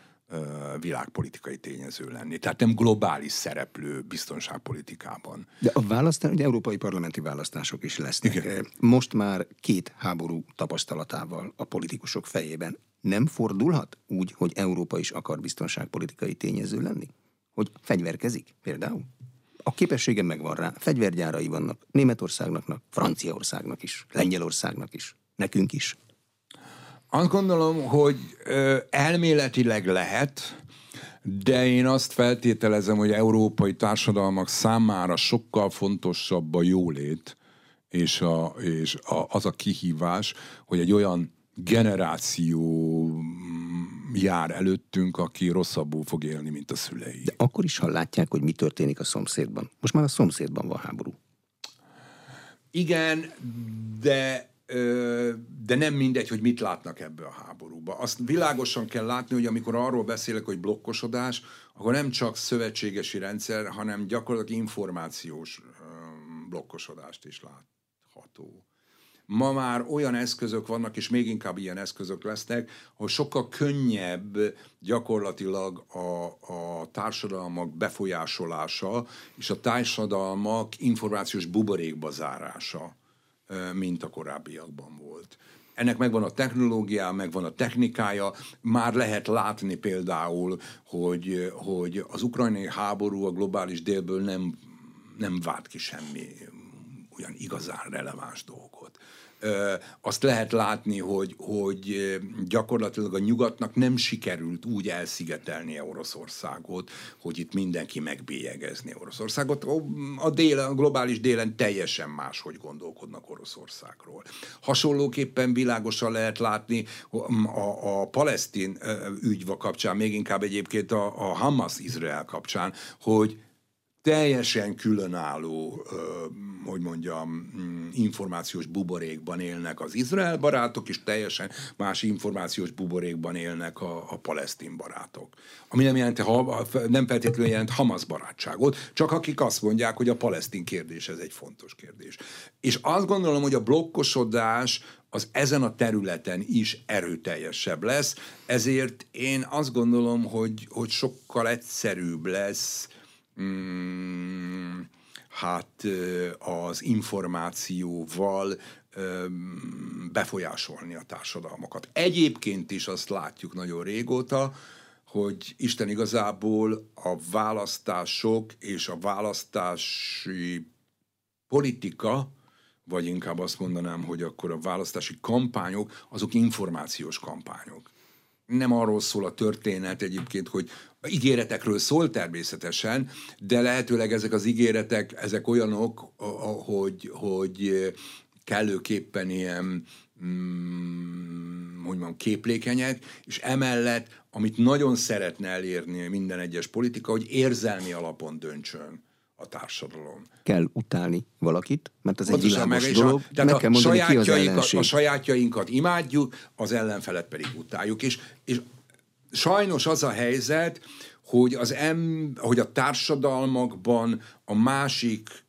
[SPEAKER 2] világpolitikai tényező lenni. Tehát nem globális szereplő biztonságpolitikában.
[SPEAKER 1] De a választás, ugye európai parlamenti választások is lesznek. Igen. Most már két háború tapasztalatával a politikusok fejében nem fordulhat úgy, hogy Európa is akar biztonságpolitikai tényező lenni? Hogy fegyverkezik például? A képessége megvan rá, fegyvergyárai vannak Németországnak, Franciaországnak is, Lengyelországnak is, nekünk is.
[SPEAKER 2] Azt gondolom, hogy ö, elméletileg lehet, de én azt feltételezem, hogy európai társadalmak számára sokkal fontosabb a jólét, és, a, és a, az a kihívás, hogy egy olyan generáció jár előttünk, aki rosszabbul fog élni, mint a szülei.
[SPEAKER 1] De akkor is, ha látják, hogy mi történik a szomszédban. Most már a szomszédban van háború.
[SPEAKER 2] Igen, de de nem mindegy, hogy mit látnak ebbe a háborúba. Azt világosan kell látni, hogy amikor arról beszélek, hogy blokkosodás, akkor nem csak szövetségesi rendszer, hanem gyakorlatilag információs blokkosodást is látható. Ma már olyan eszközök vannak, és még inkább ilyen eszközök lesznek, hogy sokkal könnyebb gyakorlatilag a, a társadalmak befolyásolása és a társadalmak információs buborékba zárása mint a korábbiakban volt. Ennek megvan a technológia, megvan a technikája, már lehet látni például, hogy, hogy az ukrajnai háború a globális délből nem, nem vált ki semmi olyan igazán releváns dolgot azt lehet látni, hogy, hogy gyakorlatilag a nyugatnak nem sikerült úgy elszigetelni Oroszországot, hogy itt mindenki megbélyegezni Oroszországot. A, délen, a globális délen teljesen máshogy gondolkodnak Oroszországról. Hasonlóképpen világosan lehet látni a, a palesztin ügyva kapcsán, még inkább egyébként a, a Hamas-Izrael kapcsán, hogy teljesen különálló, hogy mondjam, mm, információs buborékban élnek az izrael barátok, és teljesen más információs buborékban élnek a, a palesztin barátok. Ami nem, jelenti, nem feltétlenül jelent Hamas barátságot, csak akik azt mondják, hogy a palesztin kérdés ez egy fontos kérdés. És azt gondolom, hogy a blokkosodás az ezen a területen is erőteljesebb lesz, ezért én azt gondolom, hogy, hogy sokkal egyszerűbb lesz mm, hát az információval befolyásolni a társadalmakat. Egyébként is azt látjuk nagyon régóta, hogy Isten igazából a választások és a választási politika, vagy inkább azt mondanám, hogy akkor a választási kampányok, azok információs kampányok. Nem arról szól a történet egyébként, hogy ígéretekről szól természetesen, de lehetőleg ezek az ígéretek, ezek olyanok, hogy, hogy kellőképpen ilyen mm, hogy mondjam, képlékenyek, és emellett, amit nagyon szeretne elérni minden egyes politika, hogy érzelmi alapon döntsön a társadalom.
[SPEAKER 1] Kell utálni valakit, mert ez egy világos meg, dolog. A, tehát meg kell mondani,
[SPEAKER 2] ki az a sajátjainkat imádjuk, az ellenfelet pedig utáljuk. És, és sajnos az a helyzet, hogy, az em, hogy a társadalmakban a másik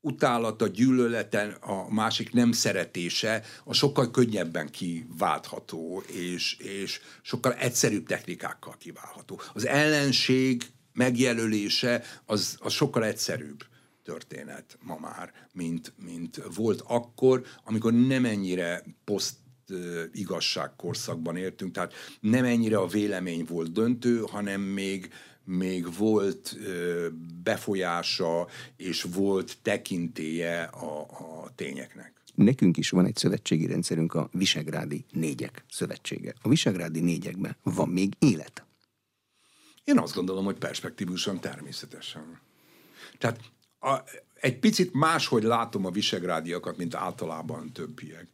[SPEAKER 2] utálata, gyűlöleten, a másik nem szeretése, a sokkal könnyebben kiváltható, és, és sokkal egyszerűbb technikákkal kiválható. Az ellenség megjelölése az, az sokkal egyszerűbb történet ma már, mint, mint volt akkor, amikor nem ennyire poszt igazságkorszakban értünk, tehát nem ennyire a vélemény volt döntő, hanem még még volt befolyása és volt tekintéje a, a tényeknek.
[SPEAKER 1] Nekünk is van egy szövetségi rendszerünk, a Visegrádi Négyek Szövetsége. A Visegrádi Négyekben van még élet?
[SPEAKER 2] Én azt gondolom, hogy perspektívusan természetesen. Tehát a, egy picit máshogy látom a visegrádiakat, mint általában többiek.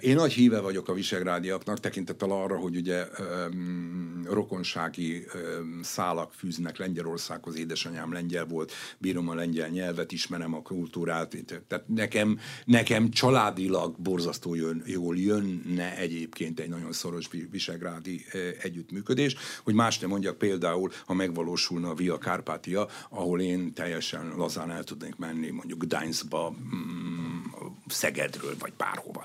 [SPEAKER 2] Én nagy híve vagyok a visegrádiaknak, tekintettel arra, hogy ugye um, rokonsági um, szálak fűznek Lengyelországhoz, édesanyám lengyel volt, bírom a lengyel nyelvet, ismerem a kultúrát, tehát nekem, nekem családilag borzasztó jön, jól jönne egyébként egy nagyon szoros visegrádi együttműködés, hogy más nem mondjak például, ha megvalósulna a Via Kárpátia, ahol én teljesen lazán el tudnék menni mondjuk Gdańskba, mm, Szegedről, vagy bárhova.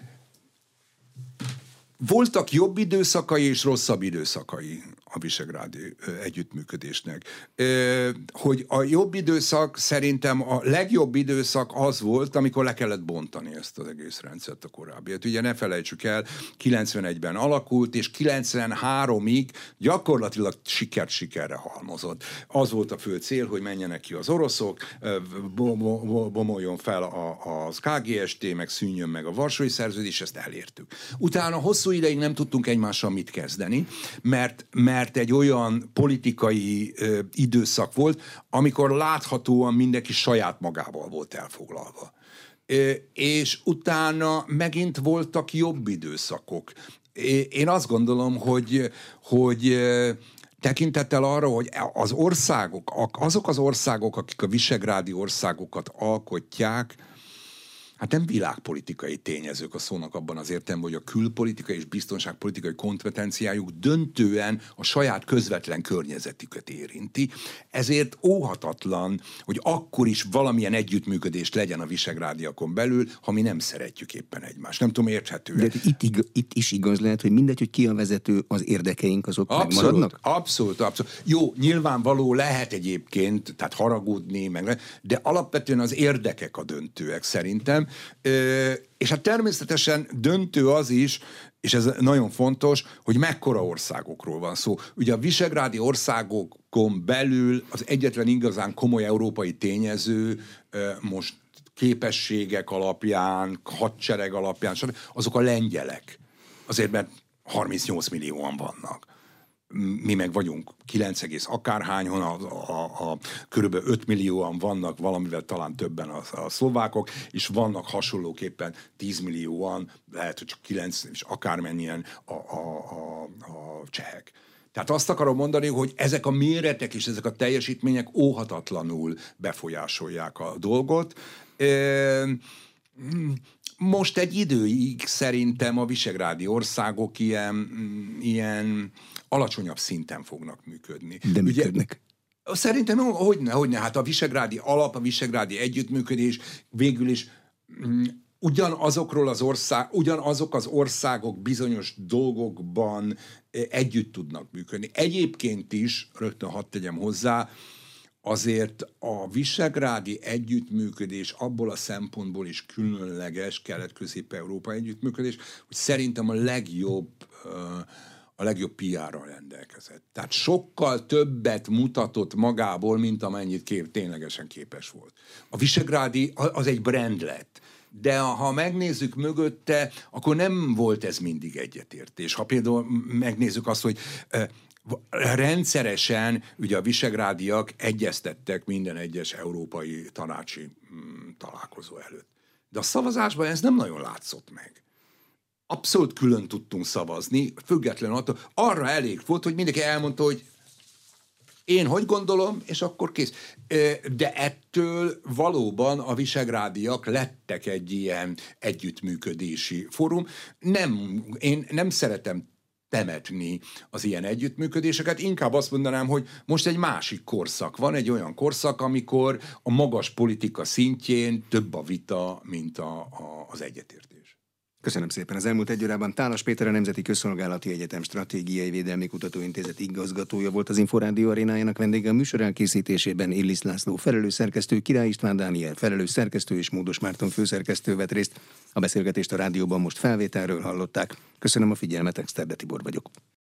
[SPEAKER 2] Voltak jobb időszakai és rosszabb időszakai a visegrádi együttműködésnek. Hogy a jobb időszak szerintem a legjobb időszak az volt, amikor le kellett bontani ezt az egész rendszert a korábbiat. Ugye ne felejtsük el, 91-ben alakult, és 93-ig gyakorlatilag sikert sikerre halmozott. Az volt a fő cél, hogy menjenek ki az oroszok, bomoljon fel az KGST, meg szűnjön meg a Varsói Szerződés, ezt elértük. Utána hosszú ideig nem tudtunk egymással mit kezdeni, mert mert egy olyan politikai ö, időszak volt, amikor láthatóan mindenki saját magával volt elfoglalva. Ö, és utána megint voltak jobb időszakok. Én azt gondolom, hogy, hogy tekintettel arra, hogy az országok, azok az országok, akik a visegrádi országokat alkotják, hát nem világpolitikai tényezők a szónak abban az értelemben, hogy a külpolitikai és biztonságpolitikai kompetenciájuk döntően a saját közvetlen környezetüket érinti. Ezért óhatatlan, hogy akkor is valamilyen együttműködést legyen a visegrádiakon belül, ha mi nem szeretjük éppen egymást. Nem tudom, érthető.
[SPEAKER 1] De itt, ig- itt is igaz lehet, hogy mindegy, hogy ki a vezető, az érdekeink azok
[SPEAKER 2] abszolút,
[SPEAKER 1] megmaradnak?
[SPEAKER 2] Abszolút, abszolút. Jó, nyilvánvaló lehet egyébként, tehát haragudni, meg, de alapvetően az érdekek a döntőek szerintem, és hát természetesen döntő az is, és ez nagyon fontos, hogy mekkora országokról van szó. Ugye a visegrádi országokon belül az egyetlen igazán komoly európai tényező most képességek alapján, hadsereg alapján, azok a lengyelek. Azért, mert 38 millióan vannak mi meg vagyunk 9, akárhányon, a, a, a körülbelül 5 millióan vannak, valamivel talán többen a, a szlovákok, és vannak hasonlóképpen 10 millióan, lehet, hogy csak 9, és akármennyien a, a, a, a csehek. Tehát azt akarom mondani, hogy ezek a méretek és ezek a teljesítmények óhatatlanul befolyásolják a dolgot. Most egy időig szerintem a visegrádi országok ilyen, ilyen alacsonyabb szinten fognak működni.
[SPEAKER 1] De működnek.
[SPEAKER 2] Ugye, szerintem hogyne, hogyne, hát a visegrádi alap, a visegrádi együttműködés végül is mm, ugyanazokról az ország, ugyanazok az országok bizonyos dolgokban eh, együtt tudnak működni. Egyébként is, rögtön hadd tegyem hozzá, azért a visegrádi együttműködés abból a szempontból is különleges kelet-közép-európa együttműködés, hogy szerintem a legjobb uh, a legjobb PR-ral rendelkezett. Tehát sokkal többet mutatott magából, mint amennyit kép, ténylegesen képes volt. A Visegrádi az egy brand lett. De ha megnézzük mögötte, akkor nem volt ez mindig egyetértés. Ha például megnézzük azt, hogy rendszeresen ugye a visegrádiak egyeztettek minden egyes európai tanácsi találkozó előtt. De a szavazásban ez nem nagyon látszott meg abszolút külön tudtunk szavazni, független attól. Arra elég volt, hogy mindenki elmondta, hogy én hogy gondolom, és akkor kész. De ettől valóban a visegrádiak lettek egy ilyen együttműködési fórum. Nem, én nem szeretem temetni az ilyen együttműködéseket. Inkább azt mondanám, hogy most egy másik korszak van, egy olyan korszak, amikor a magas politika szintjén több a vita, mint a, a, az egyetért.
[SPEAKER 1] Köszönöm szépen. Az elmúlt egy órában Tálas Péter a Nemzeti Közszolgálati Egyetem Stratégiai Védelmi Kutatóintézet igazgatója volt az Inforádió arénájának vendége a műsor elkészítésében Illis László felelős szerkesztő, Király István Dániel felelős szerkesztő és Módos Márton főszerkesztő vett részt. A beszélgetést a rádióban most felvételről hallották. Köszönöm a figyelmet, Exterde Tibor vagyok.